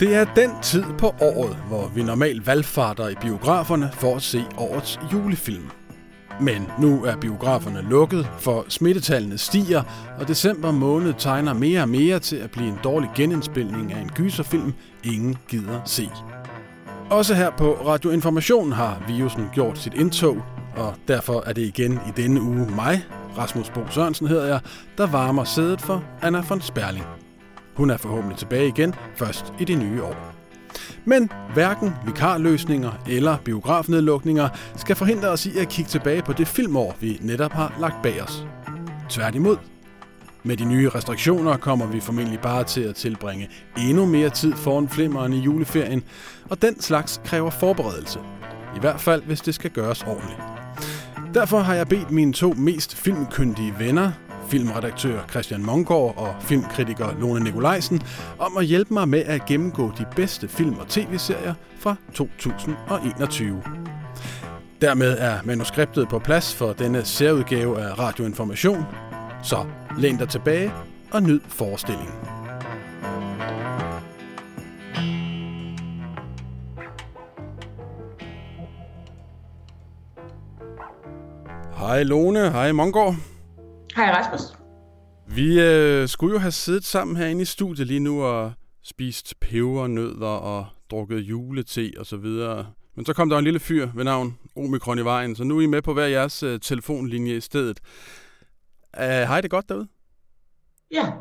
Det er den tid på året, hvor vi normalt valgfarter i biograferne for at se årets julefilm. Men nu er biograferne lukket, for smittetallene stiger, og december måned tegner mere og mere til at blive en dårlig genindspilning af en gyserfilm, ingen gider se. Også her på Radio Information har virusen gjort sit indtog, og derfor er det igen i denne uge mig, Rasmus Bo Sørensen hedder jeg, der varmer sædet for Anna von Sperling. Hun er forhåbentlig tilbage igen først i det nye år. Men hverken vikarløsninger eller biografnedlukninger skal forhindre os i at kigge tilbage på det filmår, vi netop har lagt bag os. Tværtimod. Med de nye restriktioner kommer vi formentlig bare til at tilbringe endnu mere tid foran flimmeren i juleferien, og den slags kræver forberedelse. I hvert fald, hvis det skal gøres ordentligt. Derfor har jeg bedt mine to mest filmkyndige venner, filmredaktør Christian Mongård og filmkritiker Lone Nikolajsen, om at hjælpe mig med at gennemgå de bedste film- og tv-serier fra 2021. Dermed er manuskriptet på plads for denne særudgave af Radioinformation. Så læn dig tilbage og nyd forestillingen. Hej Lone, hej Mongård. Hej Rasmus. Vi øh, skulle jo have siddet sammen herinde i studiet lige nu og spist pebernødder og drukket julete og så videre. Men så kom der en lille fyr ved navn Omikron i vejen, så nu er I med på hver jeres øh, telefonlinje i stedet. Uh, hej, det er godt derude? Ja.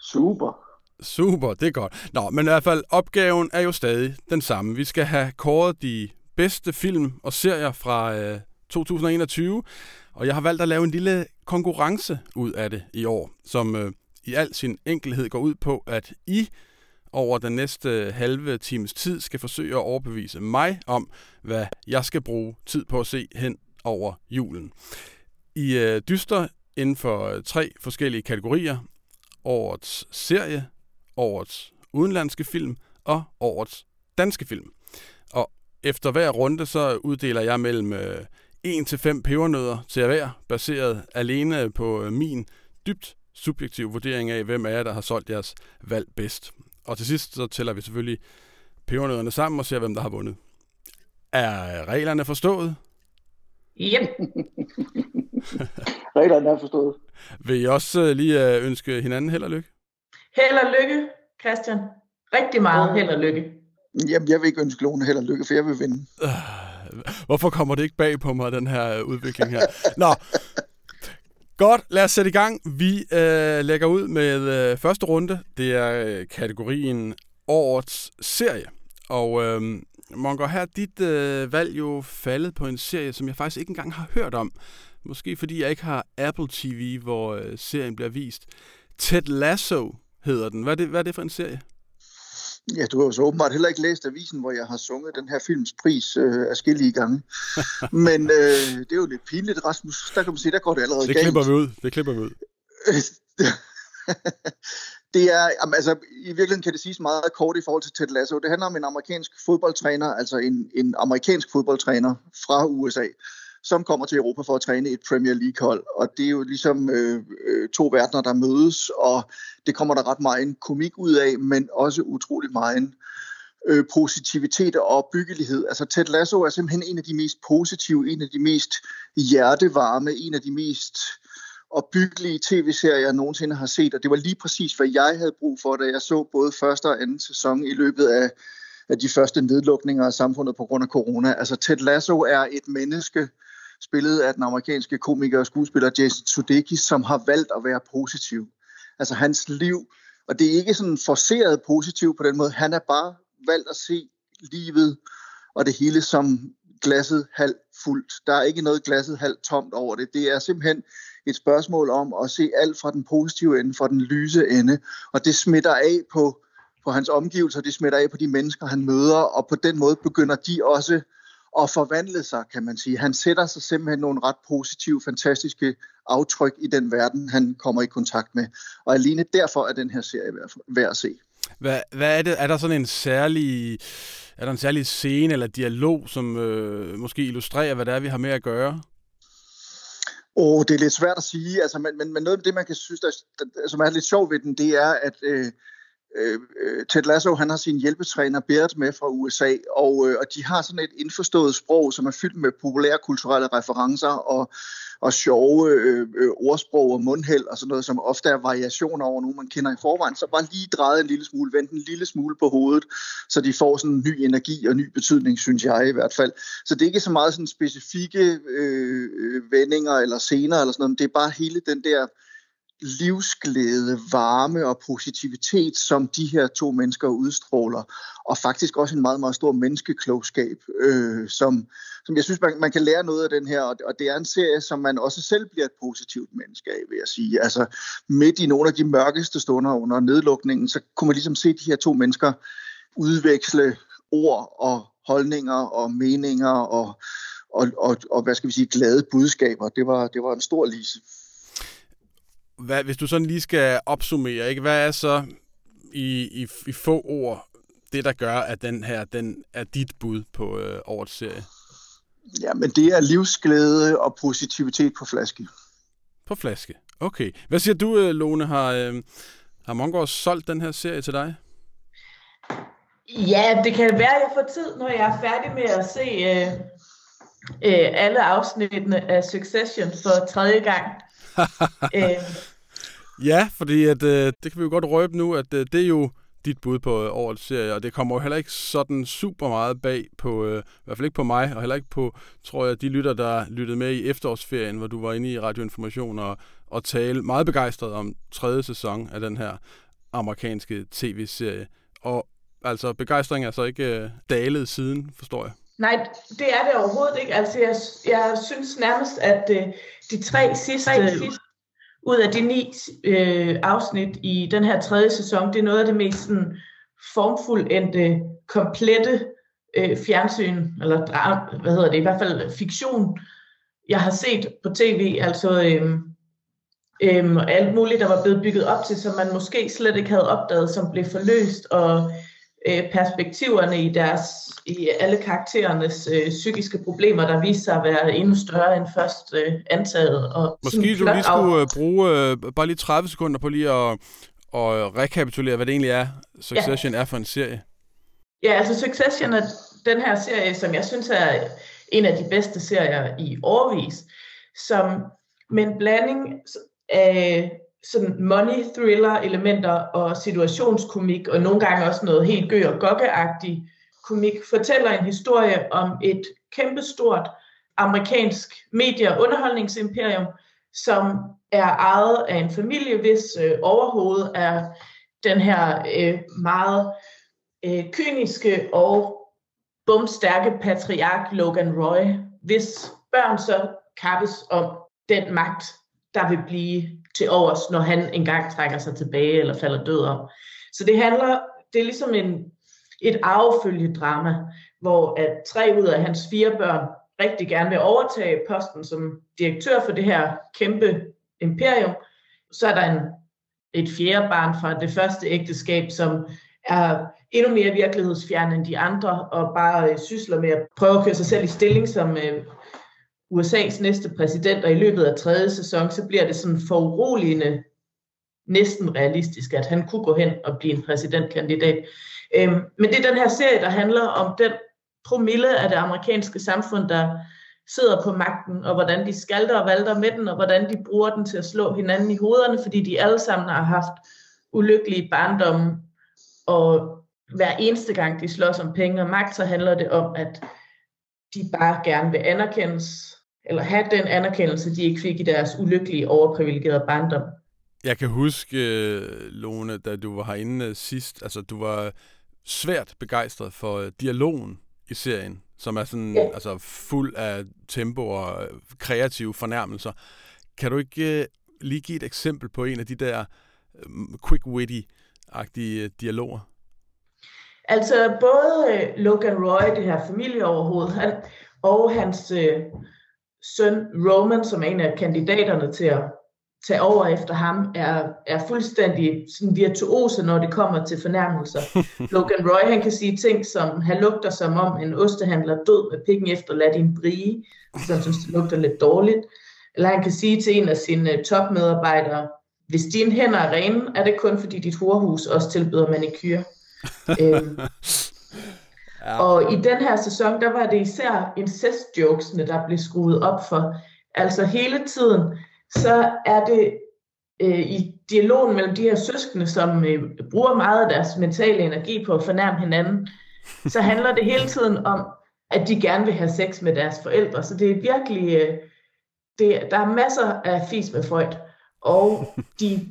Super. Super, det er godt. Nå, men i hvert fald, opgaven er jo stadig den samme. Vi skal have kåret de bedste film og serier fra øh, 2021, og jeg har valgt at lave en lille konkurrence ud af det i år, som øh, i al sin enkelhed går ud på, at I over den næste øh, halve times tid skal forsøge at overbevise mig om, hvad jeg skal bruge tid på at se hen over julen. I øh, dyster inden for øh, tre forskellige kategorier. Årets serie, årets udenlandske film og årets danske film. Og efter hver runde, så uddeler jeg mellem øh, 1 til 5 pebernødder til hver, baseret alene på øh, min dybt subjektiv vurdering af, hvem af jer, der har solgt jeres valg bedst. Og til sidst, så tæller vi selvfølgelig pebernødderne sammen og ser, hvem der har vundet. Er reglerne forstået? Yep. Reglerne er forstået. Vil I også øh, lige øh, ønske hinanden held og lykke? Held og lykke, Christian. Rigtig meget held og lykke. Jamen, jeg vil ikke ønske Lone held og lykke, for jeg vil vinde. Øh, hvorfor kommer det ikke bag på mig, den her øh, udvikling her? Nå, godt, lad os sætte i gang. Vi øh, lægger ud med øh, første runde. Det er øh, kategorien Årets serie. Og øh, Monker, her er dit øh, valg jo faldet på en serie, som jeg faktisk ikke engang har hørt om. Måske fordi jeg ikke har Apple TV, hvor øh, serien bliver vist. Ted Lasso hedder den. Hvad er det, hvad er det for en serie? Ja, du har jo så åbenbart heller ikke læst avisen, hvor jeg har sunget den her films pris øh, afskillige gange. Men øh, det er jo lidt pinligt, Rasmus. Der kan man sige, der går det allerede Det galt. klipper vi ud. Det klipper vi ud. det er, jamen, altså, i virkeligheden kan det siges meget kort i forhold til Ted Lasso. Det handler om en amerikansk fodboldtræner, altså en, en amerikansk fodboldtræner fra USA, som kommer til Europa for at træne et Premier League-hold. Og det er jo ligesom øh, øh to verdener, der mødes, og det kommer der ret meget en komik ud af, men også utrolig meget øh, positivitet og opbyggelighed. Altså Ted Lasso er simpelthen en af de mest positive, en af de mest hjertevarme, en af de mest opbyggelige tv-serier, jeg nogensinde har set, og det var lige præcis, hvad jeg havde brug for, da jeg så både første og anden sæson i løbet af, af de første nedlukninger af samfundet på grund af corona. Altså Ted Lasso er et menneske, spillet af den amerikanske komiker og skuespiller Jason Sudeikis, som har valgt at være positiv. Altså hans liv, og det er ikke sådan forceret positiv på den måde, han er bare valgt at se livet og det hele som glasset halvt fuldt. Der er ikke noget glasset halvt tomt over det. Det er simpelthen et spørgsmål om at se alt fra den positive ende, fra den lyse ende, og det smitter af på, på hans omgivelser, det smitter af på de mennesker, han møder, og på den måde begynder de også at forvandle sig, kan man sige. Han sætter sig simpelthen nogle ret positive, fantastiske aftryk i den verden, han kommer i kontakt med. Og alene derfor er den her serie værd at se. Hvad, hvad er det? Er der sådan en særlig, er der en særlig scene eller dialog, som øh, måske illustrerer, hvad det er, vi har med at gøre? Åh, oh, det er lidt svært at sige, altså, men, men, men noget af det, man kan synes, der, der, som er lidt sjovt ved den, det er, at øh, Øh, øh, Ted Lasso, han har sin hjælpetræner Bert med fra USA, og, øh, og de har sådan et indforstået sprog, som er fyldt med populære kulturelle referencer og, og sjove øh, øh, ordsprog og mundhæld og sådan noget, som ofte er variationer over nogen, man kender i forvejen. Så bare lige drejet en lille smule, vendt en lille smule på hovedet, så de får sådan en ny energi og ny betydning, synes jeg i hvert fald. Så det er ikke så meget sådan specifikke øh, øh vendinger eller scener eller sådan noget, men det er bare hele den der livsglæde, varme og positivitet, som de her to mennesker udstråler, og faktisk også en meget, meget stor menneskeklogskab, øh, som, som jeg synes, man, man kan lære noget af den her, og, og det er en serie, som man også selv bliver et positivt menneske af, vil jeg sige. Altså midt i nogle af de mørkeste stunder under nedlukningen, så kunne man ligesom se de her to mennesker udveksle ord og holdninger og meninger og, og, og, og hvad skal vi sige, glade budskaber. Det var, det var en stor lise hvad, hvis du sådan lige skal opsummere, ikke? hvad er så i, i, i få ord det, der gør, at den her den er dit bud på øh, årets serie? Ja, men det er livsglæde og positivitet på flaske. På flaske. Okay. Hvad siger du, øh, Lone? Har, øh, har Mongård solgt den her serie til dig? Ja, det kan være, at jeg får tid, når jeg er færdig med at se øh, øh, alle afsnittene af Succession for tredje gang. øh. Ja, fordi at, øh, det kan vi jo godt røbe nu, at øh, det er jo dit bud på øh, årets serie, og det kommer jo heller ikke sådan super meget bag på, øh, i hvert fald ikke på mig, og heller ikke på, tror jeg, de lytter, der lyttede med i efterårsferien, hvor du var inde i Radioinformation og, og tale meget begejstret om tredje sæson af den her amerikanske tv-serie. Og altså, begejstringen er så ikke øh, dalet siden, forstår jeg. Nej, det er det overhovedet ikke. Altså, jeg, jeg synes nærmest, at øh, de tre sidste, tre sidste ud af de ni øh, afsnit i den her tredje sæson, det er noget af det mest sådan, formfuldendte, komplette øh, fjernsyn, eller dra- hvad hedder det, i hvert fald fiktion, jeg har set på tv, altså øh, øh, alt muligt, der var blevet bygget op til, som man måske slet ikke havde opdaget, som blev forløst, og øh, perspektiverne i deres i alle karakterernes øh, psykiske problemer, der viser sig at være endnu større end først øh, antaget. Og Måske du lige skulle øh, bruge øh, bare lige 30 sekunder på lige at, at rekapitulere, hvad det egentlig er, Succession ja. er for en serie. Ja, altså Succession er den her serie, som jeg synes er en af de bedste serier i årvis, som med en blanding af sådan money thriller elementer og situationskomik, og nogle gange også noget helt gø og gokkeagtigt komik, fortæller en historie om et kæmpestort amerikansk medie- og underholdningsimperium, som er ejet af en familie, hvis øh, overhovedet er den her øh, meget øh, kyniske og bumstærke patriark Logan Roy, hvis børn så kappes om den magt, der vil blive til overs, når han engang trækker sig tilbage eller falder død om. Så det handler, det er ligesom en, et arvefølgedrama, hvor at tre ud af hans fire børn rigtig gerne vil overtage posten som direktør for det her kæmpe imperium. Så er der en, et fjerde barn fra det første ægteskab, som er endnu mere virkelighedsfjern end de andre, og bare øh, sysler med at prøve at køre sig selv i stilling som øh, USA's næste præsident, og i løbet af tredje sæson, så bliver det sådan foruroligende næsten realistisk, at han kunne gå hen og blive en præsidentkandidat. Øhm, men det er den her serie, der handler om den promille af det amerikanske samfund, der sidder på magten, og hvordan de skalter og valter med den, og hvordan de bruger den til at slå hinanden i hovederne, fordi de alle sammen har haft ulykkelige barndomme, og hver eneste gang de slås om penge og magt, så handler det om, at de bare gerne vil anerkendes, eller have den anerkendelse, de ikke fik i deres ulykkelige, overprivilegerede barndom. Jeg kan huske, øh, Lone, da du var herinde øh, sidst, altså du var svært begejstret for øh, dialogen i serien, som er sådan ja. altså fuld af tempo og kreative fornærmelser. Kan du ikke lige give et eksempel på en af de der quick-witty-agtige dialoger? Altså både Logan Roy, det her familieoverhoved, han, og hans øh, søn Roman, som er en af kandidaterne til at tage over efter ham, er, er fuldstændig sådan virtuose, når det kommer til fornærmelser. Logan Roy, han kan sige ting som, han lugter som om en ostehandler død med pikken efter lad din brie, så han synes, det lugter lidt dårligt. Eller han kan sige til en af sine topmedarbejdere, hvis dine hænder er rene, er det kun fordi dit horhus også tilbyder manikyre. Øhm, ja. Og i den her sæson, der var det især incest-jokesene, der blev skruet op for. Altså hele tiden, så er det øh, i dialogen mellem de her søskende, som øh, bruger meget af deres mentale energi på at fornærme hinanden, så handler det hele tiden om, at de gerne vil have sex med deres forældre. Så det er virkelig, øh, det, der er masser af fis med Freud, og de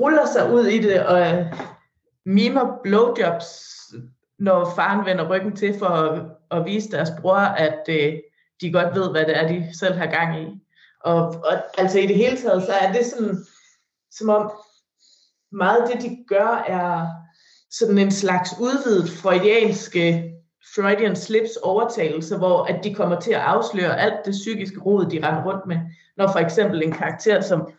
ruller sig ud i det og mimer blowjobs, når faren vender ryggen til for at, at vise deres bror, at øh, de godt ved, hvad det er, de selv har gang i. Og, og altså i det hele taget, så er det sådan, som om meget af det, de gør, er sådan en slags udvidet freudianske Freudian slips overtagelse, hvor at de kommer til at afsløre alt det psykiske rod, de render rundt med. Når for eksempel en karakter som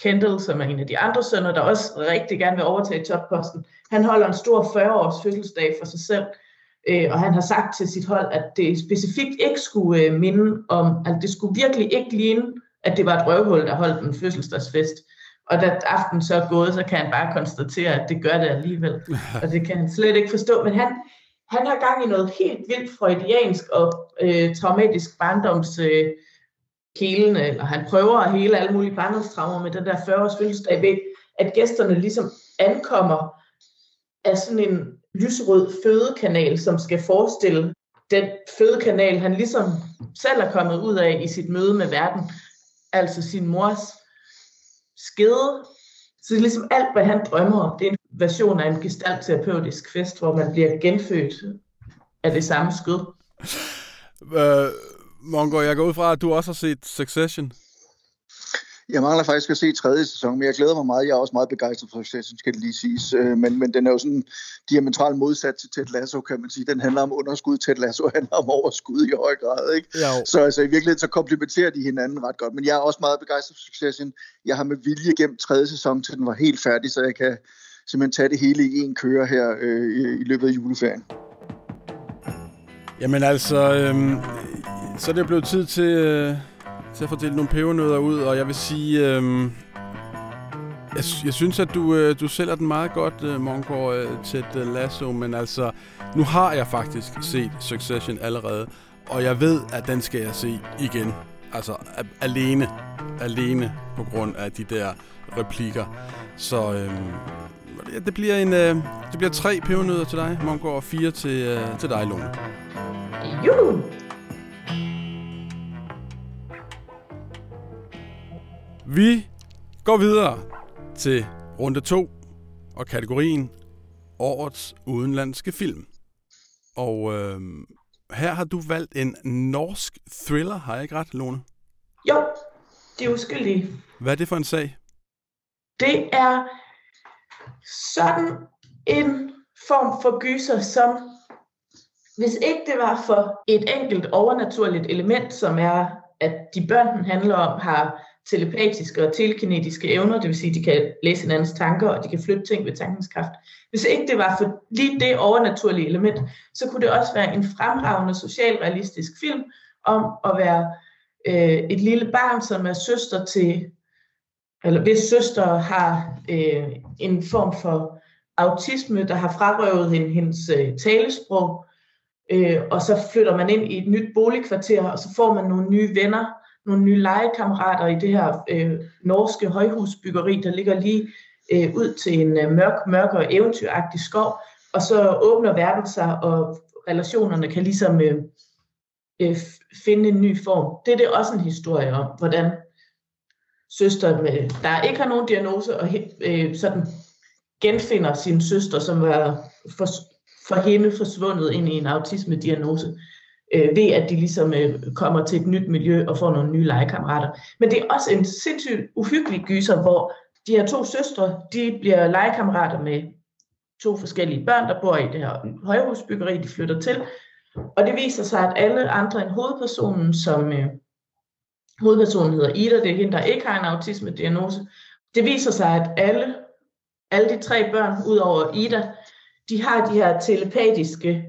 Kendall, som er en af de andre sønner, der også rigtig gerne vil overtage topposten, han holder en stor 40-års fødselsdag for sig selv, øh, og han har sagt til sit hold, at det specifikt ikke skulle øh, minde om, at det skulle virkelig ikke ligne, at det var et røvhul, der holdt en fødselsdagsfest. Og da aften så er gået, så kan han bare konstatere, at det gør det alligevel. Og det kan han slet ikke forstå. Men han, han har gang i noget helt vildt freudiansk og øh, traumatisk barndoms øh, helende, eller han prøver at hele alle mulige barndomstraumer med den der 40-års fødselsdag ved, at gæsterne ligesom ankommer af sådan en lyserød fødekanal, som skal forestille den fødekanal, han ligesom selv er kommet ud af i sit møde med verden, altså sin mors skede. Så det ligesom alt, hvad han drømmer om, det er en version af en gestaltterapeutisk fest, hvor man bliver genfødt af det samme skød. Uh, Mongo, jeg går ud fra, at du også har set Succession. Jeg mangler faktisk at se tredje sæson, men jeg glæder mig meget. Jeg er også meget begejstret for Succession, skal det lige siges. Øh, men, men den er jo sådan diametralt modsat til Ted Lasso, kan man sige. Den handler om underskud. Ted Lasso handler om overskud i høj grad. Ikke? Så altså, i virkeligheden så komplementerer de hinanden ret godt. Men jeg er også meget begejstret for Succession. Jeg har med vilje gennem tredje sæson, til den var helt færdig, så jeg kan simpelthen tage det hele i en køre her øh, i løbet af juleferien. Jamen altså, øh, så er det blevet tid til, øh, til at fordele nogle pebernødder ud, og jeg vil sige, øh, jeg, jeg synes, at du, øh, du sælger den meget godt, øh, Mongård, øh, til øh, Lasso, men altså, nu har jeg faktisk set Succession allerede, og jeg ved, at den skal jeg se igen. Altså, alene. Alene på grund af de der replikker. Så øh, det bliver en, øh, det bliver tre pebernødder til dig, Mongård, og fire til, øh, til dig, Lone. Juhu! Vi går videre til runde 2 og kategorien Årets udenlandske film. Og øh, her har du valgt en norsk thriller, har jeg ikke ret, Lone? Jo, det er uskyldige. Hvad er det for en sag? Det er sådan en form for gyser, som hvis ikke det var for et enkelt overnaturligt element, som er, at de børn, den handler om, har telepatiske og telekinetiske evner, det vil sige, at de kan læse hinandens tanker, og de kan flytte ting ved tankens kraft. Hvis ikke det var for lige det overnaturlige element, så kunne det også være en fremragende socialrealistisk film om at være øh, et lille barn, som er søster til, eller hvis søster har øh, en form for autisme, der har frarøvet hende hendes øh, talesprog, øh, og så flytter man ind i et nyt boligkvarter, og så får man nogle nye venner, nogle nye legekammerater i det her øh, norske højhusbyggeri, der ligger lige øh, ud til en øh, mørk, mørk og eventyragtig skov, og så åbner verden sig, og relationerne kan ligesom øh, øh, finde en ny form. Det er det også en historie om, hvordan søster, med, øh, der ikke har nogen diagnose, og øh, sådan genfinder sin søster, som var for, for hende forsvundet ind i en autisme-diagnose øh, ved at de ligesom øh, kommer til et nyt miljø og får nogle nye legekammerater. Men det er også en sindssygt uhyggelig gyser, hvor de her to søstre, de bliver legekammerater med to forskellige børn, der bor i det her højhusbyggeri, de flytter til. Og det viser sig, at alle andre end hovedpersonen, som øh, hovedpersonen hedder Ida, det er hende, der ikke har en autisme-diagnose, det viser sig, at alle, alle de tre børn, udover Ida, de har de her telepatiske,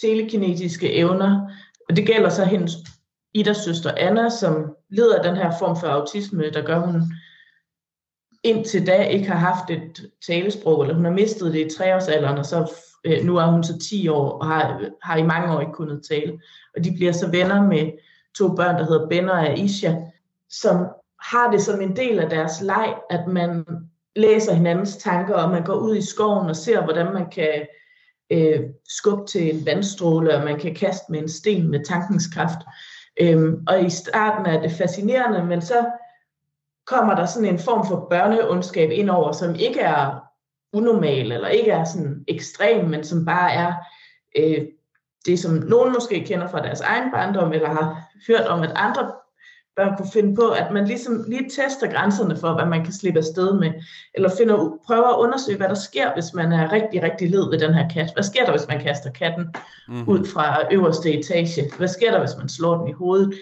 telekinetiske evner, og det gælder så hendes Idas søster Anna, som lider af den her form for autisme, der gør, hun indtil da ikke har haft et talesprog, eller hun har mistet det i treårsalderen, og så øh, nu er hun så 10 år, og har, har i mange år ikke kunnet tale. Og de bliver så venner med to børn, der hedder Ben og Aisha, som har det som en del af deres leg, at man læser hinandens tanker, og man går ud i skoven og ser, hvordan man kan øh, skubbe til en vandstråle, og man kan kaste med en sten med tankens kraft. Øhm, og i starten er det fascinerende, men så kommer der sådan en form for børneundskab ind over, som ikke er unormal, eller ikke er sådan ekstrem, men som bare er øh, det, som nogen måske kender fra deres egen barndom, eller har hørt om, at andre børn kunne finde på, at man ligesom lige tester grænserne for, hvad man kan slippe afsted med, eller finder, prøver at undersøge, hvad der sker, hvis man er rigtig, rigtig led ved den her kat. Hvad sker der, hvis man kaster katten mm-hmm. ud fra øverste etage? Hvad sker der, hvis man slår den i hovedet?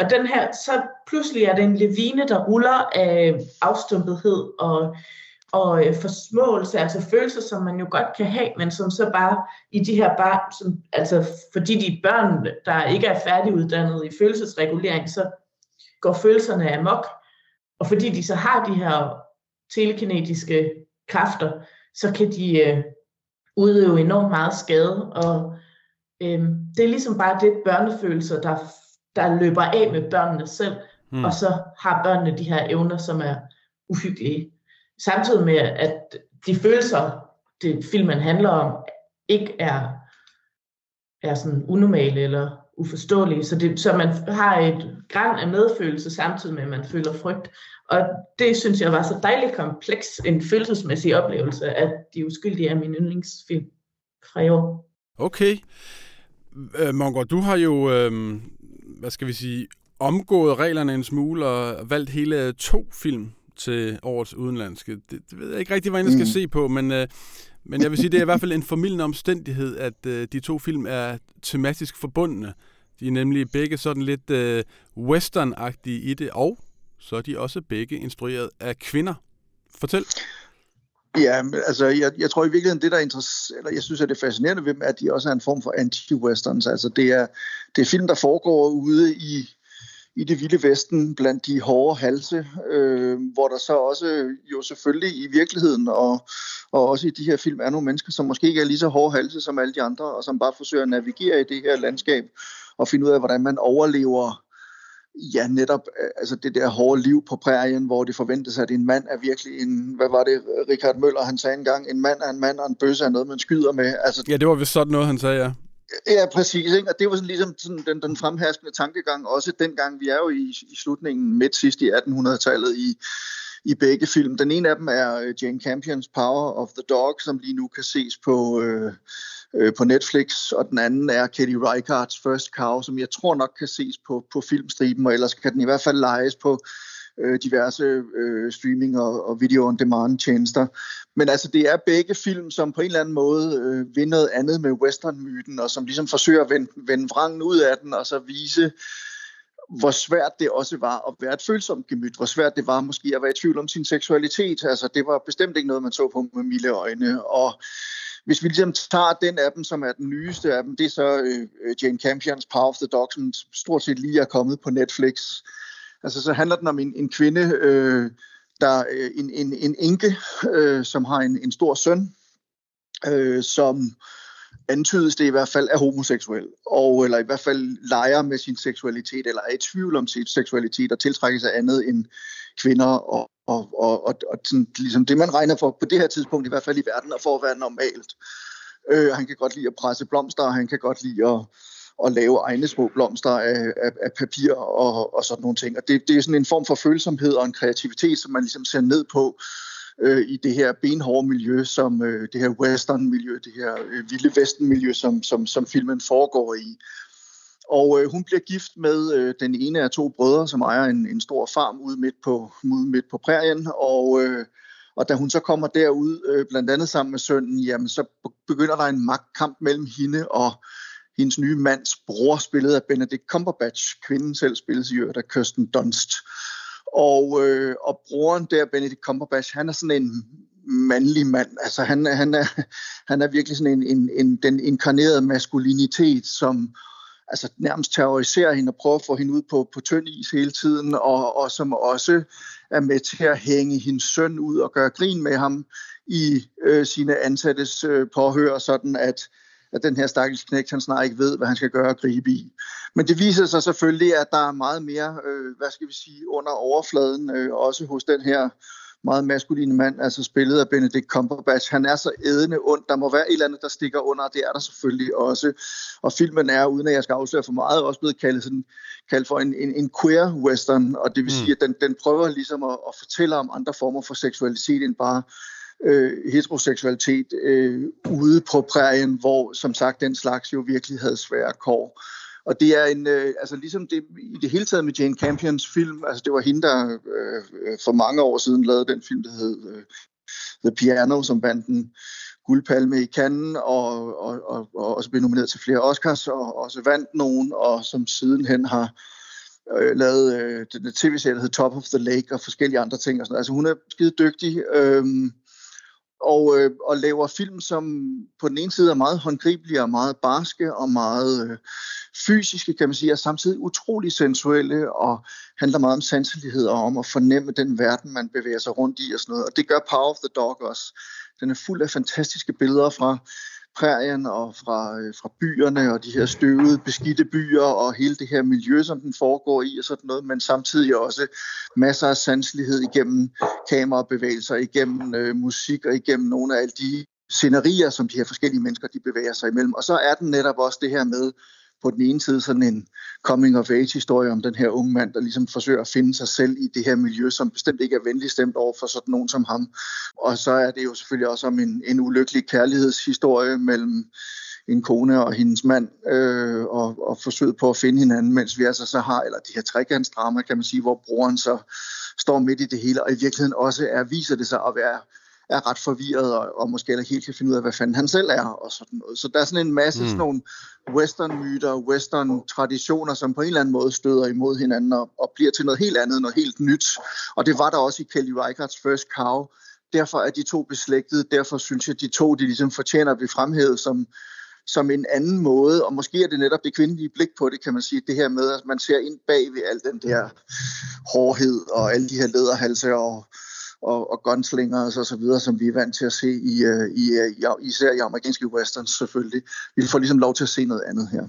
Og den her, så pludselig er det en levine, der ruller af afstumpethed og, og øh, forsmåelse, altså følelser, som man jo godt kan have, men som så bare i de her barn, som, altså fordi de børn, der ikke er færdiguddannet i følelsesregulering, så går følelserne amok. Og fordi de så har de her telekinetiske kræfter, så kan de øh, udøve enormt meget skade. Og øh, det er ligesom bare det børnefølelser, der der løber af med børnene selv, mm. og så har børnene de her evner, som er uhyggelige. Samtidig med, at de følelser, det filmen handler om, ikke er, er sådan unormale eller uforståelige. Så, det, så man har et græn af medfølelse, samtidig med, at man føler frygt. Og det synes jeg var så dejligt kompleks, en følelsesmæssig oplevelse, at De Uskyldige er min yndlingsfilm fra i år. Okay. Øh, Mongo, du har jo øh, hvad skal vi sige, omgået reglerne en smule og valgt hele to film til årets udenlandske. Det, det ved jeg ikke rigtig, hvad jeg skal mm. se på, men, øh, men jeg vil sige, det er i hvert fald en formidlende omstændighed, at øh, de to film er tematisk forbundne. De er nemlig begge sådan lidt øh, westernagtige i det, og så er de også begge instrueret af kvinder. Fortæl. Ja, altså jeg, jeg tror i virkeligheden, det der er interessant, eller jeg synes, at det er fascinerende ved dem, at de også er en form for anti-westerns. Altså det er, det er film, der foregår ude i, i det vilde vesten blandt de hårde halse, øh, hvor der så også jo selvfølgelig i virkeligheden og, og også i de her film er nogle mennesker, som måske ikke er lige så hårde halse som alle de andre, og som bare forsøger at navigere i det her landskab og finde ud af, hvordan man overlever ja, netop øh, altså det der hårde liv på prærien, hvor det forventes, at en mand er virkelig en, hvad var det, Richard Møller, han sagde engang, en mand er en mand, og en bøsse er noget, man skyder med. Altså, ja, det var vist sådan noget, han sagde, ja. Ja, præcis. Ikke? Og det var sådan ligesom sådan den, den fremherskende tankegang, også dengang, vi er jo i, i slutningen midt sidst i 1800-tallet i, i begge film. Den ene af dem er øh, Jane Campions Power of the Dog, som lige nu kan ses på, øh, øh, på Netflix, og den anden er Katie Reichardts First Cow, som jeg tror nok kan ses på, på filmstriben, og ellers kan den i hvert fald lejes på øh, diverse øh, streaming- og, og video-on-demand-tjenester. Men altså, det er begge film, som på en eller anden måde øh, vil noget andet med western-myten, og som ligesom forsøger at vende, vende vrangen ud af den, og så vise, hvor svært det også var at være et følsomt gemyt, hvor svært det var måske at være i tvivl om sin seksualitet. Altså, det var bestemt ikke noget, man så på med milde øjne, og hvis vi ligesom tager den af dem, som er den nyeste af dem, det er så øh, Jane Campions Power of the Dog, som stort set lige er kommet på Netflix. Altså så handler den om en, en kvinde, øh, der øh, en, en, en enke, øh, som har en, en stor søn, øh, som antydes det i hvert fald er homoseksuel, og, eller i hvert fald leger med sin seksualitet, eller er i tvivl om sin seksualitet, og tiltrækker sig andet end kvinder, og, og, og, og, og sådan, ligesom det, man regner for på det her tidspunkt, i hvert fald i verden, og for at være normalt. Øh, han kan godt lide at presse blomster, og han kan godt lide at, at lave egne små blomster af, af, af papir og, og sådan nogle ting. Og det, det er sådan en form for følsomhed og en kreativitet, som man ligesom ser ned på øh, i det her benhårde miljø, som øh, det her western-miljø, det her øh, vilde vesten-miljø, som, som, som filmen foregår i. Og øh, hun bliver gift med øh, den ene af to brødre, som ejer en, en stor farm ude midt på, ude midt på prærien. Og, øh, og da hun så kommer derud, øh, blandt andet sammen med sønnen, jamen så begynder der en magtkamp mellem hende og hendes nye mands bror, spillet af Benedict Cumberbatch. Kvinden selv spilles i øvrigt af Kirsten Dunst. Og, øh, og broren der, Benedict Cumberbatch, han er sådan en mandlig mand. Altså han, han, er, han er virkelig sådan en, en, en den inkarnerede maskulinitet, som altså nærmest terroriserer hende og prøver at få hende ud på, på tynd is hele tiden, og, og som også er med til at hænge hendes søn ud og gøre grin med ham i øh, sine ansattes øh, påhør, sådan at, at den her stakkels knægt, han snart ikke ved, hvad han skal gøre og gribe i. Men det viser sig selvfølgelig, at der er meget mere, øh, hvad skal vi sige, under overfladen, øh, også hos den her meget maskuline mand, altså spillet af Benedict Cumberbatch. Han er så ædende ond. Der må være et eller andet, der stikker under, og det er der selvfølgelig også. Og filmen er, uden at jeg skal afsløre for meget, også blevet kaldt, sådan, kaldt for en, en, en queer western, og det vil mm. sige, at den, den prøver ligesom at, at fortælle om andre former for seksualitet end bare øh, heteroseksualitet øh, ude på prærien, hvor som sagt den slags jo virkelig havde svære kår. Og det er en, øh, altså ligesom det, i det hele taget med Jane Campions film, altså det var hende, der øh, for mange år siden lavede den film, der hed øh, The Piano, som vandt den guldpalme i Cannes, og, og, og, og også blev nomineret til flere Oscars, og også vandt nogen, og som sidenhen har øh, lavet øh, den tv-serie, der hedder Top of the Lake, og forskellige andre ting. Og sådan. Altså hun er skide dygtig. Øh, og, øh, og laver film, som på den ene side er meget håndgribelige og meget barske og meget øh, fysiske, kan man sige, og samtidig utrolig sensuelle og handler meget om sanselighed og om at fornemme den verden, man bevæger sig rundt i og sådan noget. Og det gør Power of the Dog også. Den er fuld af fantastiske billeder fra prærien og fra, øh, fra byerne og de her støvede, beskidte byer og hele det her miljø, som den foregår i og sådan noget, men samtidig også masser af sanselighed igennem kamerabevægelser, igennem øh, musik og igennem nogle af alle de scenerier, som de her forskellige mennesker de bevæger sig imellem. Og så er den netop også det her med, på den ene side sådan en coming of age historie om den her unge mand, der ligesom forsøger at finde sig selv i det her miljø, som bestemt ikke er venligt stemt over for sådan nogen som ham. Og så er det jo selvfølgelig også om en, en ulykkelig kærlighedshistorie mellem en kone og hendes mand, øh, og, og forsøget på at finde hinanden, mens vi altså så har, eller de her trekantsdrama, kan man sige, hvor broren så står midt i det hele, og i virkeligheden også er, viser det sig at være er ret forvirret, og, og måske heller helt kan finde ud af, hvad fanden han selv er, og sådan noget. Så der er sådan en masse mm. sådan nogle western-myter, western-traditioner, som på en eller anden måde støder imod hinanden, og, og bliver til noget helt andet, noget helt nyt. Og det var der også i Kelly Reichardts First Cow. Derfor er de to beslægtede, derfor synes jeg, at de to de ligesom fortjener at blive fremhævet som, som en anden måde, og måske er det netop det kvindelige blik på det, kan man sige, det her med, at man ser ind bag ved al den der hårdhed og alle de her lederhalse og og, og gunslingers og så videre, som vi er vant til at se i, øh, i, øh, i, uh, især i amerikanske westerns selvfølgelig. Vi får ligesom lov til at se noget andet her.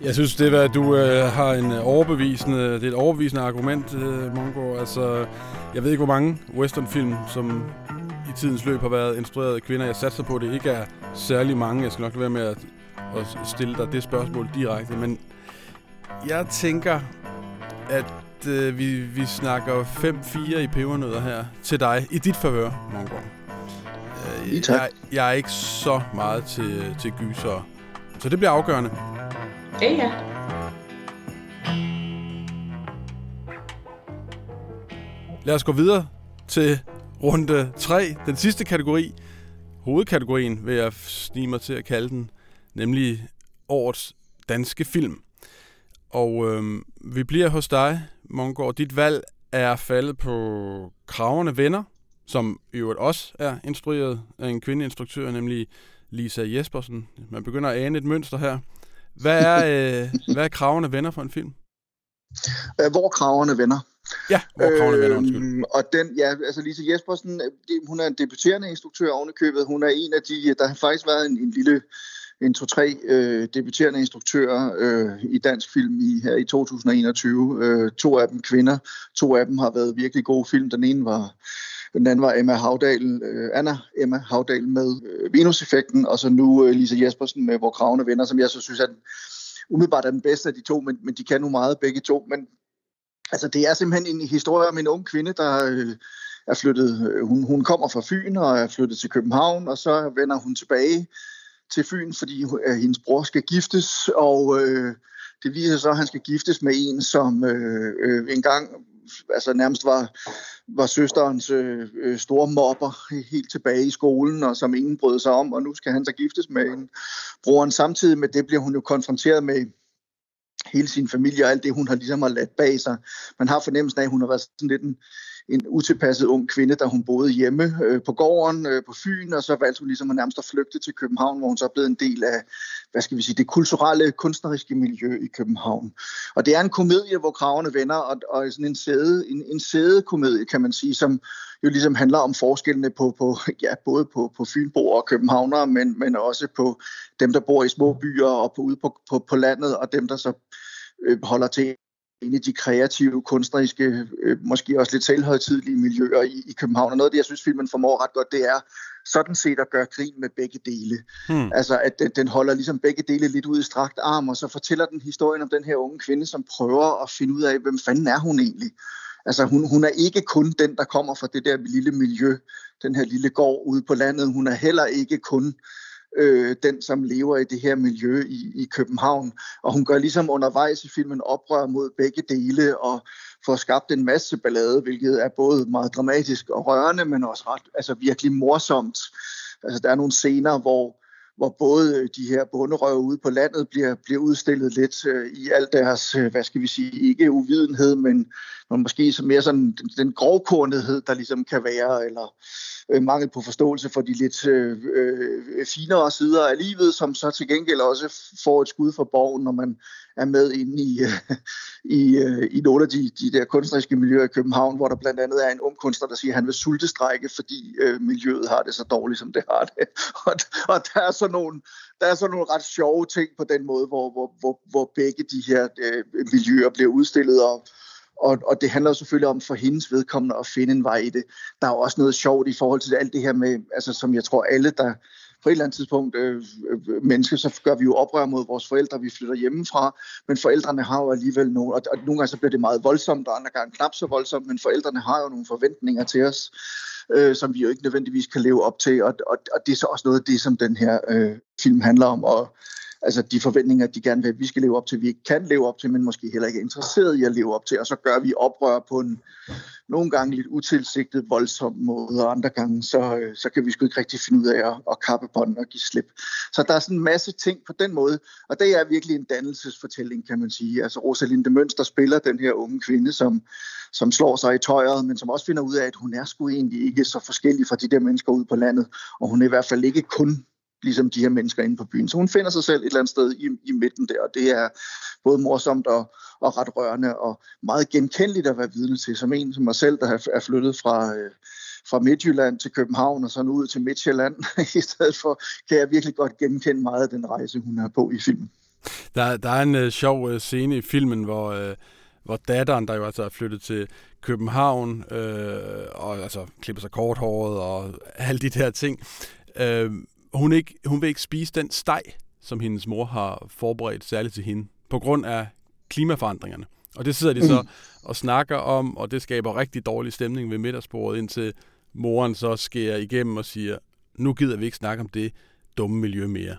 Jeg synes, det er, at du øh, har en overbevisende, det er et overbevisende argument, øh, Mongo. Altså, jeg ved ikke, hvor mange westernfilm, som i tidens løb har været instrueret af kvinder. Jeg satser på, at det ikke er særlig mange. Jeg skal nok være med at, at stille dig det spørgsmål direkte. Men jeg tænker, at øh, vi, vi snakker 5-4 i pebernødder her til dig, i dit favør, Mongård. Øh, jeg, jeg er ikke så meget til, til gyser, så det bliver afgørende. Ja, ja. Lad os gå videre til runde 3, den sidste kategori, hovedkategorien vil jeg snige mig til at kalde den, nemlig årets danske film. Og øh, vi bliver hos dig, Mongård. Dit valg er faldet på Kraverne Venner, som i øvrigt også er instrueret af en kvindeinstruktør, nemlig Lisa Jespersen. Man begynder at ane et mønster her. Hvad er, øh, hvad er Kraverne Venner for en film? Hvor Kraverne Venner. Ja, hvor Kraverne Venner, undskyld. Og den, ja, altså Lisa Jespersen, hun er en debuterende instruktør ovenikøbet. Hun er en af de, der har faktisk været en, en lille en to-tre øh, debuterende instruktører øh, i dansk film i, her i 2021. Øh, to af dem kvinder. To af dem har været virkelig gode film. Den ene var den anden var Emma Havdal, øh, Anna Emma Havdal med øh, Venus-effekten, og så nu øh, Lisa Jespersen med Hvor Kravene Venner, som jeg så synes er den, umiddelbart er den bedste af de to, men, men de kan nu meget begge to. Men altså, det er simpelthen en historie om en ung kvinde, der øh, er flyttet, øh, hun, hun kommer fra Fyn og er flyttet til København, og så vender hun tilbage til Fyn, fordi øh, hendes bror skal giftes, og øh, det viser sig så, at han skal giftes med en, som øh, øh, engang altså nærmest var, var søsterens øh, øh store mobber helt tilbage i skolen, og som ingen brød sig om, og nu skal han så giftes med en broren. Samtidig med det bliver hun jo konfronteret med hele sin familie og alt det, hun har ligesom har ladt bag sig. Man har fornemmelsen af, at hun har været sådan lidt en, en utilpasset ung kvinde, der hun boede hjemme øh, på gården øh, på Fyn, og så valgte hun ligesom at nærmest at flygte til København, hvor hun så er blevet en del af, hvad skal vi sige, det kulturelle, kunstneriske miljø i København. Og det er en komedie, hvor kravene vender, og, og sådan en sæde, en, en sæde komedie, kan man sige, som jo ligesom handler om forskellene på, på ja, både på, på Fynbo og københavnere, men, men også på dem, der bor i små byer og på, ude på, på, på landet, og dem, der så øh, holder til en af de kreative, kunstneriske, øh, måske også lidt selvhøjtidlige miljøer i, i København. Og noget af det, jeg synes, filmen formår ret godt, det er sådan set at gøre grin med begge dele. Hmm. Altså, at den, den holder ligesom begge dele lidt ud i strakt arm, og så fortæller den historien om den her unge kvinde, som prøver at finde ud af, hvem fanden er hun egentlig? Altså, hun, hun er ikke kun den, der kommer fra det der lille miljø, den her lille gård ude på landet. Hun er heller ikke kun øh, den, som lever i det her miljø i, i København. Og hun gør ligesom undervejs i filmen oprør mod begge dele og får skabt en masse ballade, hvilket er både meget dramatisk og rørende, men også ret, altså virkelig morsomt. Altså der er nogle scener, hvor hvor både de her bunderøve ude på landet bliver, bliver udstillet lidt øh, i al deres, øh, hvad skal vi sige, ikke uvidenhed, men, men måske så mere sådan den, den grovkornethed, der ligesom kan være, eller øh, mangel på forståelse for de lidt øh, øh, finere sider af livet, som så til gengæld også får et skud for borgen, når man er med inde i, øh, i, øh, i nogle af de, de der kunstneriske miljøer i København, hvor der blandt andet er en ung kunstner, der siger, at han vil sultestrække, fordi øh, miljøet har det så dårligt, som det har det. Og, og der, er så nogle, der er så nogle ret sjove ting på den måde, hvor, hvor, hvor, hvor begge de her øh, miljøer bliver udstillet, og, og, og det handler selvfølgelig om for hendes vedkommende at finde en vej i det. Der er også noget sjovt i forhold til alt det her med, altså som jeg tror alle, der på et eller andet tidspunkt øh, øh, mennesker, så gør vi jo oprør mod vores forældre, vi flytter hjemmefra, men forældrene har jo alligevel nogle, og, og nogle gange så bliver det meget voldsomt, og andre gange knap så voldsomt, men forældrene har jo nogle forventninger til os, øh, som vi jo ikke nødvendigvis kan leve op til, og, og, og det er så også noget af det, som den her øh, film handler om, og altså de forventninger, de gerne vil, at vi skal leve op til, vi ikke kan leve op til, men måske heller ikke er interesseret i at leve op til, og så gør vi oprør på en nogle gange lidt utilsigtet, voldsom måde, og andre gange, så, øh, så kan vi sgu ikke rigtig finde ud af at, at kappe bånd og give slip. Så der er sådan en masse ting på den måde, og det er virkelig en dannelsesfortælling, kan man sige. Altså Rosalinde Mønster spiller den her unge kvinde, som, som slår sig i tøjet, men som også finder ud af, at hun er sgu egentlig ikke så forskellig fra de der mennesker ude på landet, og hun er i hvert fald ikke kun ligesom de her mennesker inde på byen. Så hun finder sig selv et eller andet sted i, i midten der, og det er både morsomt og, og ret rørende og meget genkendeligt at være vidne til, som en som mig selv, der er flyttet fra, øh, fra Midtjylland til København og så ud til Midtjylland i stedet for, kan jeg virkelig godt genkende meget af den rejse, hun er på i filmen. Der, der er en øh, sjov øh, scene i filmen, hvor, Øh hvor datteren, der jo altså er flyttet til København, øh, og altså klipper sig korthåret og alle de der ting, øh, hun, ikke, hun vil ikke spise den steg, som hendes mor har forberedt særligt til hende, på grund af klimaforandringerne. Og det sidder de så mm. og snakker om, og det skaber rigtig dårlig stemning ved middagsbordet, indtil moren så skærer igennem og siger, nu gider vi ikke snakke om det dumme miljø mere.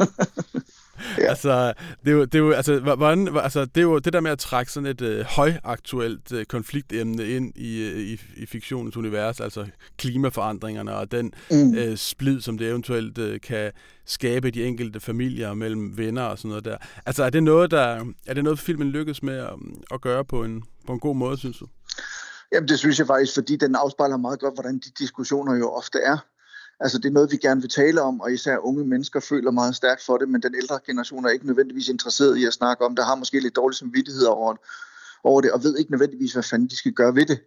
ja. Altså, det er jo, det er jo, altså, hvordan, altså, det er jo det der med at trække sådan et øh, højaktuelt øh, konfliktemne ind i, øh, i, i fiktionens univers, altså klimaforandringerne og den mm. øh, splid, som det eventuelt øh, kan skabe de enkelte familier mellem venner og sådan noget der. Altså, er det noget, der, er det noget filmen lykkes med at, at gøre på en, på en god måde, synes du? Jamen, det synes jeg faktisk, fordi den afspejler meget godt, hvordan de diskussioner jo ofte er. Altså det er noget, vi gerne vil tale om, og især unge mennesker føler meget stærkt for det, men den ældre generation er ikke nødvendigvis interesseret i at snakke om det, har måske lidt dårlig samvittighed over, over det, og ved ikke nødvendigvis, hvad fanden de skal gøre ved det.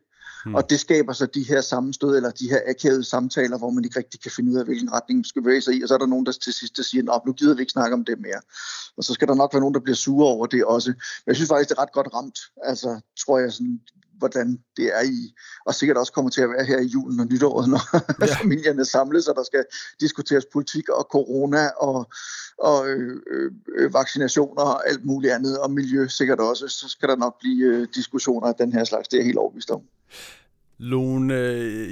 Hmm. Og det skaber så de her sammenstød, eller de her akavede samtaler, hvor man ikke rigtig kan finde ud af, hvilken retning man skal bevæge sig i. Og så er der nogen, der til sidst der siger, at nu gider vi ikke snakke om det mere. Og så skal der nok være nogen, der bliver sure over det også. Men jeg synes faktisk, det er ret godt ramt. Altså, tror jeg, sådan, hvordan det er i, og sikkert også kommer til at være her i julen og nytåret, når ja. familierne samles, og der skal diskuteres politik og corona og, og øh, øh, vaccinationer og alt muligt andet, og miljø sikkert også, så skal der nok blive øh, diskussioner af den her slags, det er helt overbevist om. Lone,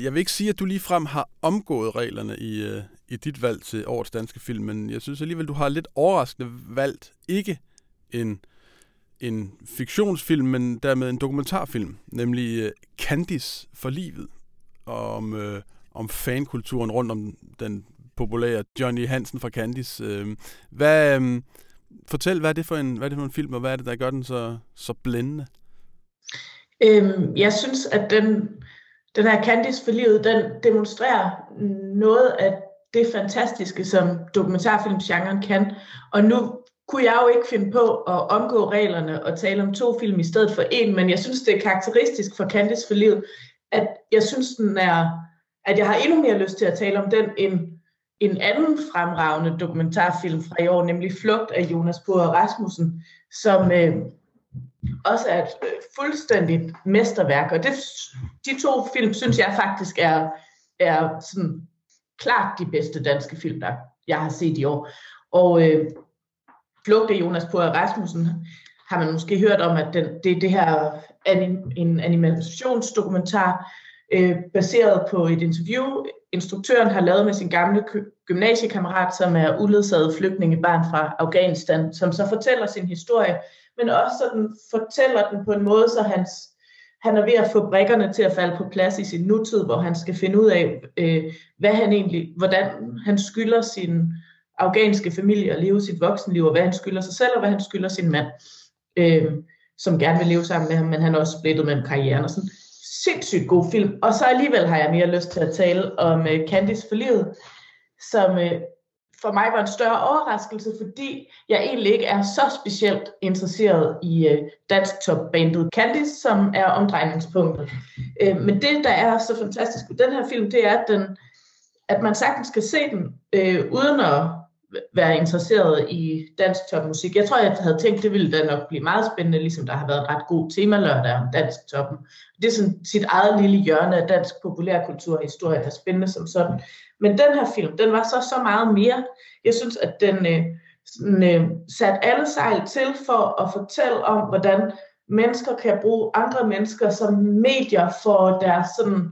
jeg vil ikke sige, at du lige frem har omgået reglerne i, øh, i dit valg til årets danske film, men jeg synes alligevel, du har lidt overraskende valgt ikke en en fiktionsfilm, men dermed en dokumentarfilm, nemlig øh, Candice for livet, om, øh, om fankulturen rundt om den populære Johnny Hansen fra Candice. Øh, hvad, øh, fortæl, hvad er, det for en, hvad er det for en film, og hvad er det, der gør den så, så blændende? Øhm, jeg synes, at den, den her Candice for livet, den demonstrerer noget af det fantastiske, som dokumentarfilmsgenren kan. Og nu kunne jeg jo ikke finde på at omgå reglerne og tale om to film i stedet for en, men jeg synes, det er karakteristisk for Candice for livet, at jeg synes, den er, at jeg har endnu mere lyst til at tale om den, end en anden fremragende dokumentarfilm fra i år, nemlig Flugt af Jonas Bohr Rasmussen, som øh, også er et øh, fuldstændigt mesterværk. Og det, de to film, synes jeg faktisk er, er sådan klart de bedste danske film, der jeg har set i år. Og øh, Flugt af Jonas på Rasmussen har man måske hørt om, at den, det er det her anim, en animationsdokumentar, øh, baseret på et interview, instruktøren har lavet med sin gamle gymnasiekammerat, som er uledsaget flygtningebarn fra Afghanistan, som så fortæller sin historie, men også sådan fortæller den på en måde, så hans, han er ved at få brikkerne til at falde på plads i sin nutid, hvor han skal finde ud af, øh, hvad han egentlig, hvordan han skylder sin afghanske familie at leve sit voksenliv, og hvad han skylder sig selv, og hvad han skylder sin mand, øh, som gerne vil leve sammen med ham, men han er også splittet mellem karrieren og sådan sindssygt god film. Og så alligevel har jeg mere lyst til at tale om uh, Candice for livet, som uh, for mig var en større overraskelse, fordi jeg egentlig ikke er så specielt interesseret i øh, dansk topbandet Candice, som er omdrejningspunktet. Øh, men det, der er så fantastisk ved den her film, det er, at, den, at man sagtens skal se den, øh, uden at være interesseret i dansk topmusik. Jeg tror, jeg havde tænkt, det ville da nok blive meget spændende, ligesom der har været ret god temalørdag om dansk toppen. Det er sådan sit eget lille hjørne af dansk populærkulturhistorie, der er spændende som sådan. Men den her film, den var så så meget mere. Jeg synes, at den øh, sådan, øh, satte alle sejl til for at fortælle om, hvordan mennesker kan bruge andre mennesker som medier for deres sådan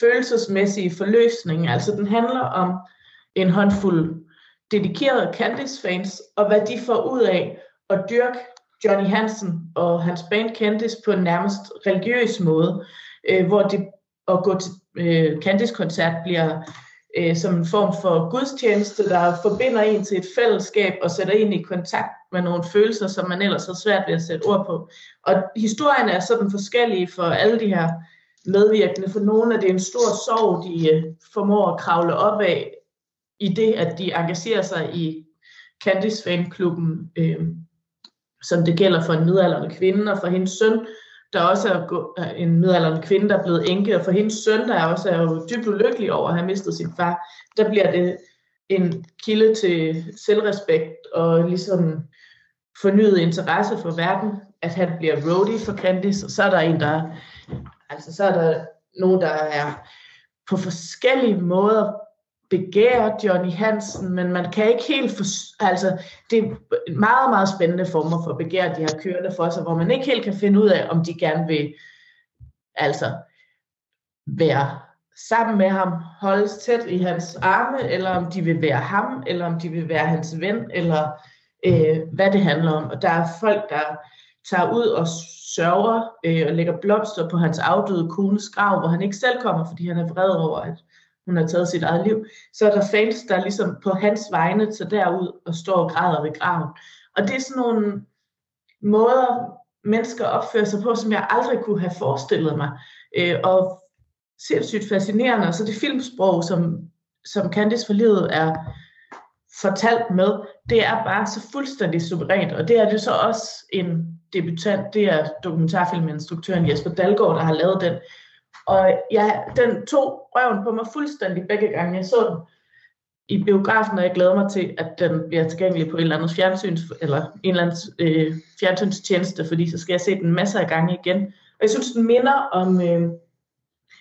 følelsesmæssige forløsning. Altså den handler om en håndfuld dedikerede Candice-fans, og hvad de får ud af at dyrke Johnny Hansen og hans band Candice på en nærmest religiøs måde, øh, hvor det at gå til øh, Candice-koncert bliver øh, som en form for gudstjeneste, der forbinder en til et fællesskab og sætter en i kontakt med nogle følelser, som man ellers har svært ved at sætte ord på. Og historien er sådan forskellige for alle de her medvirkende. For nogle er det en stor sorg, de øh, formår at kravle op af, i det, at de engagerer sig i Candice fanklubben, øh, som det gælder for en midaldrende kvinde, og for hendes søn, der også er en midaldrende kvinde, der er blevet enke, og for hendes søn, der også er jo dybt ulykkelig over at have mistet sin far, der bliver det en kilde til selvrespekt og ligesom fornyet interesse for verden, at han bliver roadie for Candice, og så er der en, der, altså så er der nogen, der er på forskellige måder begærer Johnny Hansen, men man kan ikke helt for, altså det er meget, meget spændende former for begær, de har kørende for sig, hvor man ikke helt kan finde ud af, om de gerne vil altså være sammen med ham, holdes tæt i hans arme, eller om de vil være ham, eller om de vil være hans ven, eller øh, hvad det handler om. Og der er folk, der tager ud og sørger øh, og lægger blomster på hans afdøde kones grav, hvor han ikke selv kommer, fordi han er vred over, at hun har taget sit eget liv, så er der fans, der ligesom på hans vegne tager derud og står og græder ved graven. Og det er sådan nogle måder, mennesker opfører sig på, som jeg aldrig kunne have forestillet mig. Øh, og sindssygt fascinerende. Og så det filmsprog, som, som Candice for livet er fortalt med, det er bare så fuldstændig suverænt. Og det er det så også en debutant, det er dokumentarfilminstruktøren Jesper Dalgaard, der har lavet den. Og ja, den tog røven på mig fuldstændig begge gange. Jeg så den i biografen, og jeg glæder mig til, at den bliver tilgængelig på en eller anden fjernsyns, eller en eller anden øh, fjernsynstjeneste, fordi så skal jeg se den masser af gange igen. Og jeg synes, den minder om øh,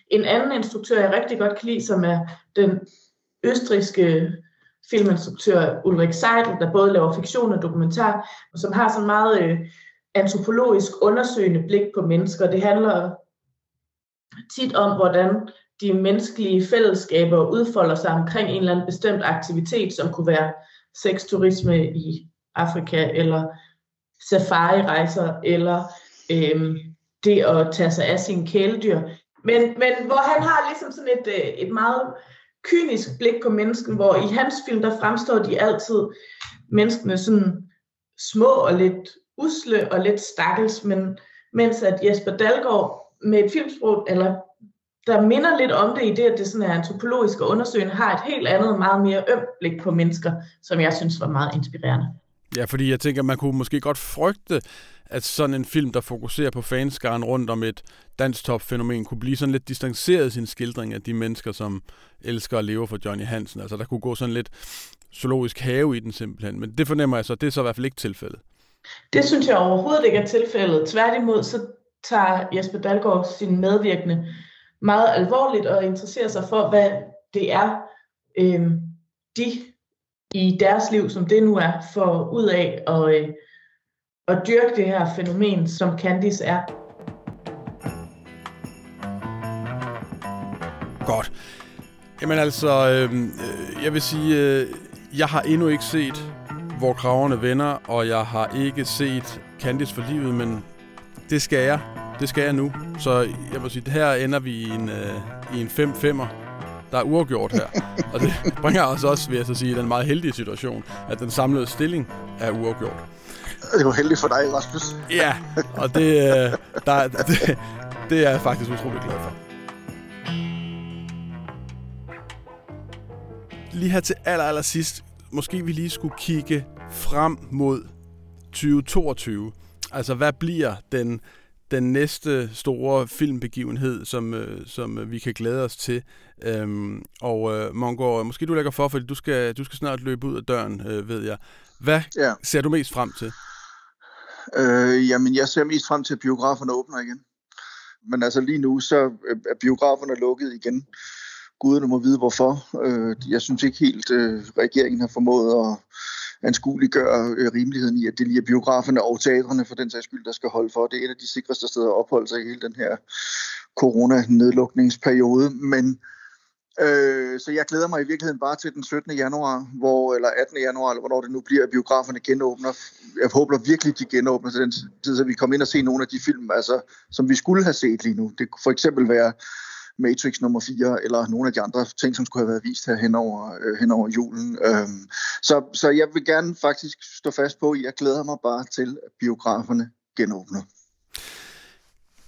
en anden instruktør, jeg rigtig godt kan lide, som er den østriske filminstruktør Ulrik Seidel, der både laver fiktion og dokumentar, og som har sådan meget øh, antropologisk undersøgende blik på mennesker. Det handler tit om, hvordan de menneskelige fællesskaber udfolder sig omkring en eller anden bestemt aktivitet, som kunne være sexturisme i Afrika, eller safari-rejser, eller øhm, det at tage sig af sine kæledyr. Men, men hvor han har ligesom sådan et, øh, et meget kynisk blik på mennesken, hvor i hans film, der fremstår de altid menneskene sådan små og lidt usle og lidt stakkels, men mens at Jesper Dalgaard med et filmsprog, eller der minder lidt om det i det, at det sådan er antropologisk og undersøgende, har et helt andet, meget mere ømt blik på mennesker, som jeg synes var meget inspirerende. Ja, fordi jeg tænker, man kunne måske godt frygte, at sådan en film, der fokuserer på fanskaren rundt om et dansk top-fænomen, kunne blive sådan lidt distanceret i sin skildring af de mennesker, som elsker at leve for Johnny Hansen. Altså, der kunne gå sådan lidt zoologisk have i den simpelthen. Men det fornemmer jeg så, det er så i hvert fald ikke tilfældet. Det synes jeg overhovedet ikke er tilfældet. Tværtimod, så tager Jesper Dalgaard sin medvirkende meget alvorligt og interesserer sig for, hvad det er, øh, de i deres liv, som det nu er, for ud af at, øh, at dyrke det her fænomen, som Candice er. Godt. Jamen altså, øhm, øh, jeg vil sige, øh, jeg har endnu ikke set, hvor kraverne vender, og jeg har ikke set Candice for livet, men det skal jeg. Det skal jeg nu. Så jeg må sige, her ender vi i en, øh, i en 5-5'er. Der er uafgjort her. og det bringer os også, vil jeg så sige, den meget heldige situation, at den samlede stilling er uafgjort. Det er jo heldigt for dig, Rasmus. ja, og det, øh, der, det, det er jeg faktisk utrolig glad for. Lige her til aller, aller sidst, måske vi lige skulle kigge frem mod 2022. Altså, hvad bliver den den næste store filmbegivenhed, som, øh, som vi kan glæde os til. Øhm, og øh, Mongo, måske du lægger for, fordi du skal, du skal snart løbe ud af døren, øh, ved jeg. Hvad ja. ser du mest frem til? Øh, jamen, jeg ser mest frem til, at biograferne åbner igen. Men altså lige nu, så er biograferne lukket igen. Guderne må vide hvorfor. Øh, jeg synes ikke helt, øh, regeringen har formået at anskueliggøre øh, rimeligheden i, at det lige er biograferne og teatrene for den sags skyld, der skal holde for. Det er et af de sikreste steder at opholde sig i hele den her corona-nedlukningsperiode. Men Øh, så jeg glæder mig i virkeligheden bare til den 17. januar, hvor, eller 18. januar, eller hvornår det nu bliver, at biograferne genåbner. Jeg håber virkelig, de genåbner til den tid, så vi kommer ind og se nogle af de film, altså, som vi skulle have set lige nu. Det kunne for eksempel være Matrix nummer 4, eller nogle af de andre ting, som skulle have været vist her henover, øh, henover julen. Øhm, så, så jeg vil gerne faktisk stå fast på, at jeg glæder mig bare til, at biograferne genåbner.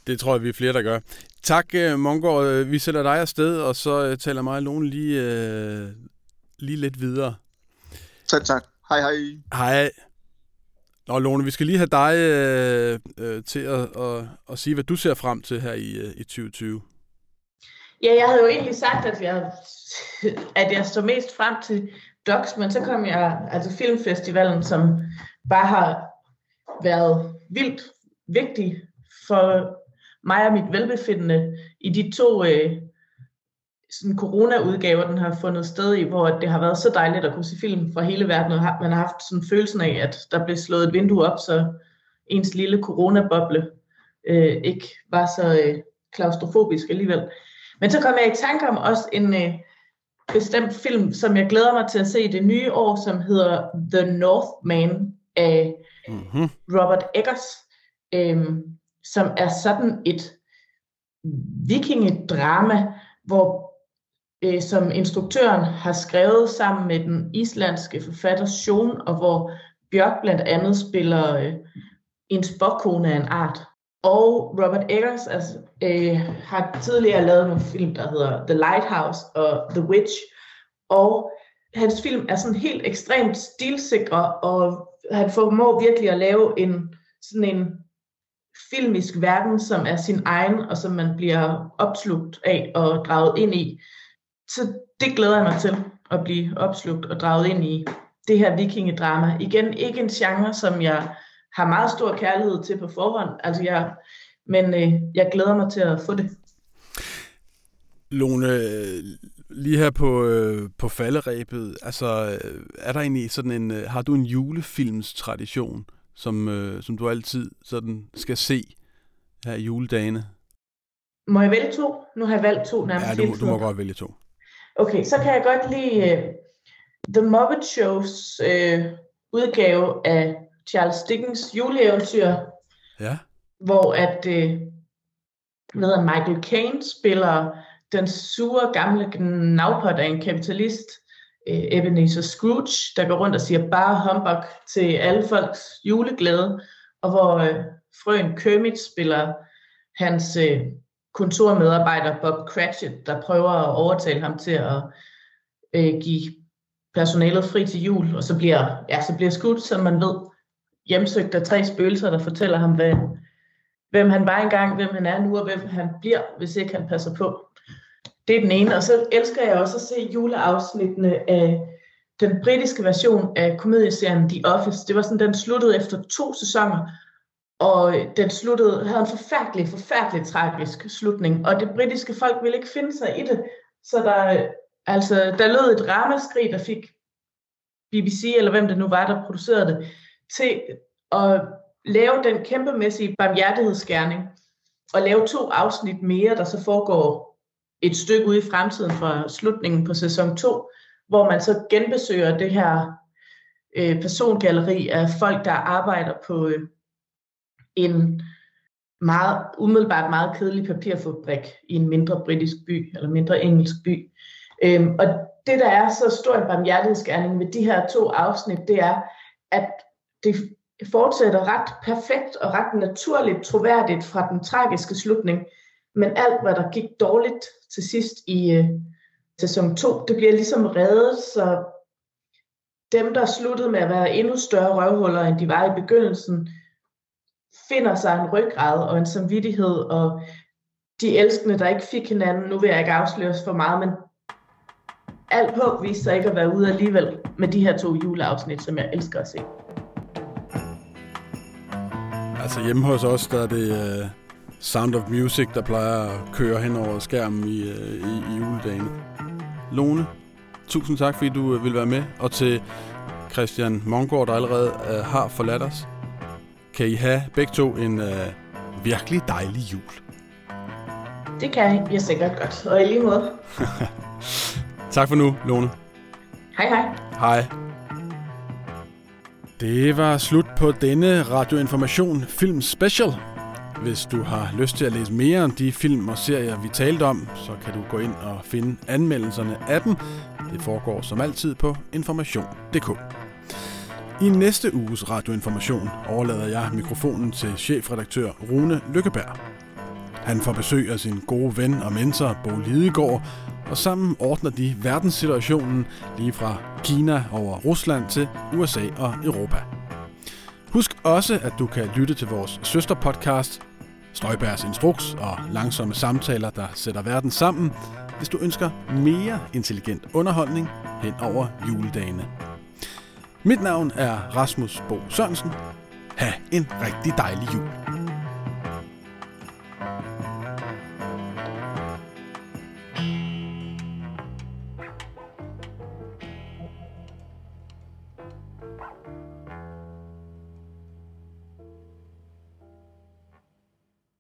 Det tror jeg, vi er flere, der gør. Tak, øh, Mongård. Øh, vi sætter dig afsted, og så øh, taler mig og Lone lige, øh, lige lidt videre. Tak, tak. Hej, hej. Hej. Nå, Lone, vi skal lige have dig øh, øh, til at, at, at sige, hvad du ser frem til her i, i 2020. Ja, jeg havde jo egentlig sagt, at jeg, at jeg stod mest frem til Docs, men så kom jeg, altså filmfestivalen, som bare har været vildt vigtig for mig og mit velbefindende i de to øh, sådan corona-udgaver, den har fundet sted i, hvor det har været så dejligt at kunne se film fra hele verden, og man har haft sådan følelsen af, at der blev slået et vindue op, så ens lille coronaboble øh, ikke var så øh, klaustrofobisk alligevel. Men så kom jeg i tanke om også en øh, bestemt film, som jeg glæder mig til at se i det nye år, som hedder The Northman af mm-hmm. Robert Eggers, øh, som er sådan et vikingedrama, hvor øh, som instruktøren har skrevet sammen med den islandske forfatter Sjón, og hvor Bjørk blandt andet spiller øh, en spokkone af en art. Og Robert Eggers altså, øh, har tidligere lavet nogle film, der hedder The Lighthouse og The Witch. Og hans film er sådan helt ekstremt stilsikre, og han formår virkelig at lave en sådan en filmisk verden, som er sin egen, og som man bliver opslugt af og draget ind i. Så det glæder jeg mig til, at blive opslugt og draget ind i det her vikingedrama. Igen, ikke en genre, som jeg har meget stor kærlighed til på forhånd. Altså jeg, men øh, jeg glæder mig til at få det. Lone, lige her på, øh, på falderæbet, altså er der egentlig sådan en, øh, har du en julefilms tradition, som, øh, som du altid sådan skal se her i juledagene? Må jeg vælge to? Nu har jeg valgt to nærmest Ja, du, du må godt vælge to. Okay, så kan jeg godt lide uh, The Muppet Shows uh, udgave af Charles Dickens juleeventyr, ja. hvor at øh, hvad Michael Caine spiller den sure gamle gnavpot af en kapitalist, øh, Ebenezer Scrooge, der går rundt og siger bare humbug til alle folks juleglæde, og hvor øh, frøen Kermit spiller hans øh, kontormedarbejder Bob Cratchit, der prøver at overtale ham til at øh, give personalet fri til jul, og så bliver, ja, så bliver skudt, som man ved, hjemsøgt af tre spøgelser, der fortæller ham, hvad, hvem han var engang, hvem han er nu, og hvem han bliver, hvis ikke han passer på. Det er den ene. Og så elsker jeg også at se juleafsnittene af den britiske version af komedieserien The Office. Det var sådan, den sluttede efter to sæsoner, og den sluttede, havde en forfærdelig, forfærdelig tragisk slutning, og det britiske folk ville ikke finde sig i det, så der, altså, der lød et ramaskrig, der fik BBC, eller hvem det nu var, der producerede det, til at lave den kæmpemæssige barmhjertighedsgerning, og lave to afsnit mere, der så foregår et stykke ude i fremtiden fra slutningen på sæson 2, hvor man så genbesøger det her øh, persongalleri af folk, der arbejder på øh, en meget, umiddelbart meget kedelig papirfabrik i en mindre britisk by, eller mindre engelsk by. Øhm, og det, der er så stor en barmhjertighedsgerning med de her to afsnit, det er, at det fortsætter ret perfekt og ret naturligt troværdigt fra den tragiske slutning, men alt, hvad der gik dårligt til sidst i øh, sæson 2, det bliver ligesom reddet, så dem, der sluttede med at være endnu større røvhuller, end de var i begyndelsen, finder sig en ryggrad og en samvittighed, og de elskende, der ikke fik hinanden, nu vil jeg ikke afsløres for meget, men alt håb viste sig ikke at være ude alligevel med de her to juleafsnit, som jeg elsker at se. Altså hjemme hos os, der er det uh, Sound of Music, der plejer at køre hen over skærmen i, uh, i, i juledagen. Lone, tusind tak, fordi du uh, vil være med. Og til Christian Mongård, der allerede uh, har forladt os. Kan I have begge to en uh, virkelig dejlig jul. Det kan jeg sikkert godt, og i lige måde. tak for nu, Lone. Hej hej. Hej. Det var slut på denne radioinformation film special. Hvis du har lyst til at læse mere om de film og serier, vi talte om, så kan du gå ind og finde anmeldelserne af dem. Det foregår som altid på information.dk. I næste uges radioinformation overlader jeg mikrofonen til chefredaktør Rune Lykkeberg. Han får besøg af sin gode ven og mentor Bo Lidegaard, og sammen ordner de verdenssituationen lige fra Kina over Rusland til USA og Europa. Husk også, at du kan lytte til vores søsterpodcast, Støjbærs Instruks og langsomme samtaler, der sætter verden sammen, hvis du ønsker mere intelligent underholdning hen over juledagene. Mit navn er Rasmus Bo Sørensen. Ha' en rigtig dejlig jul.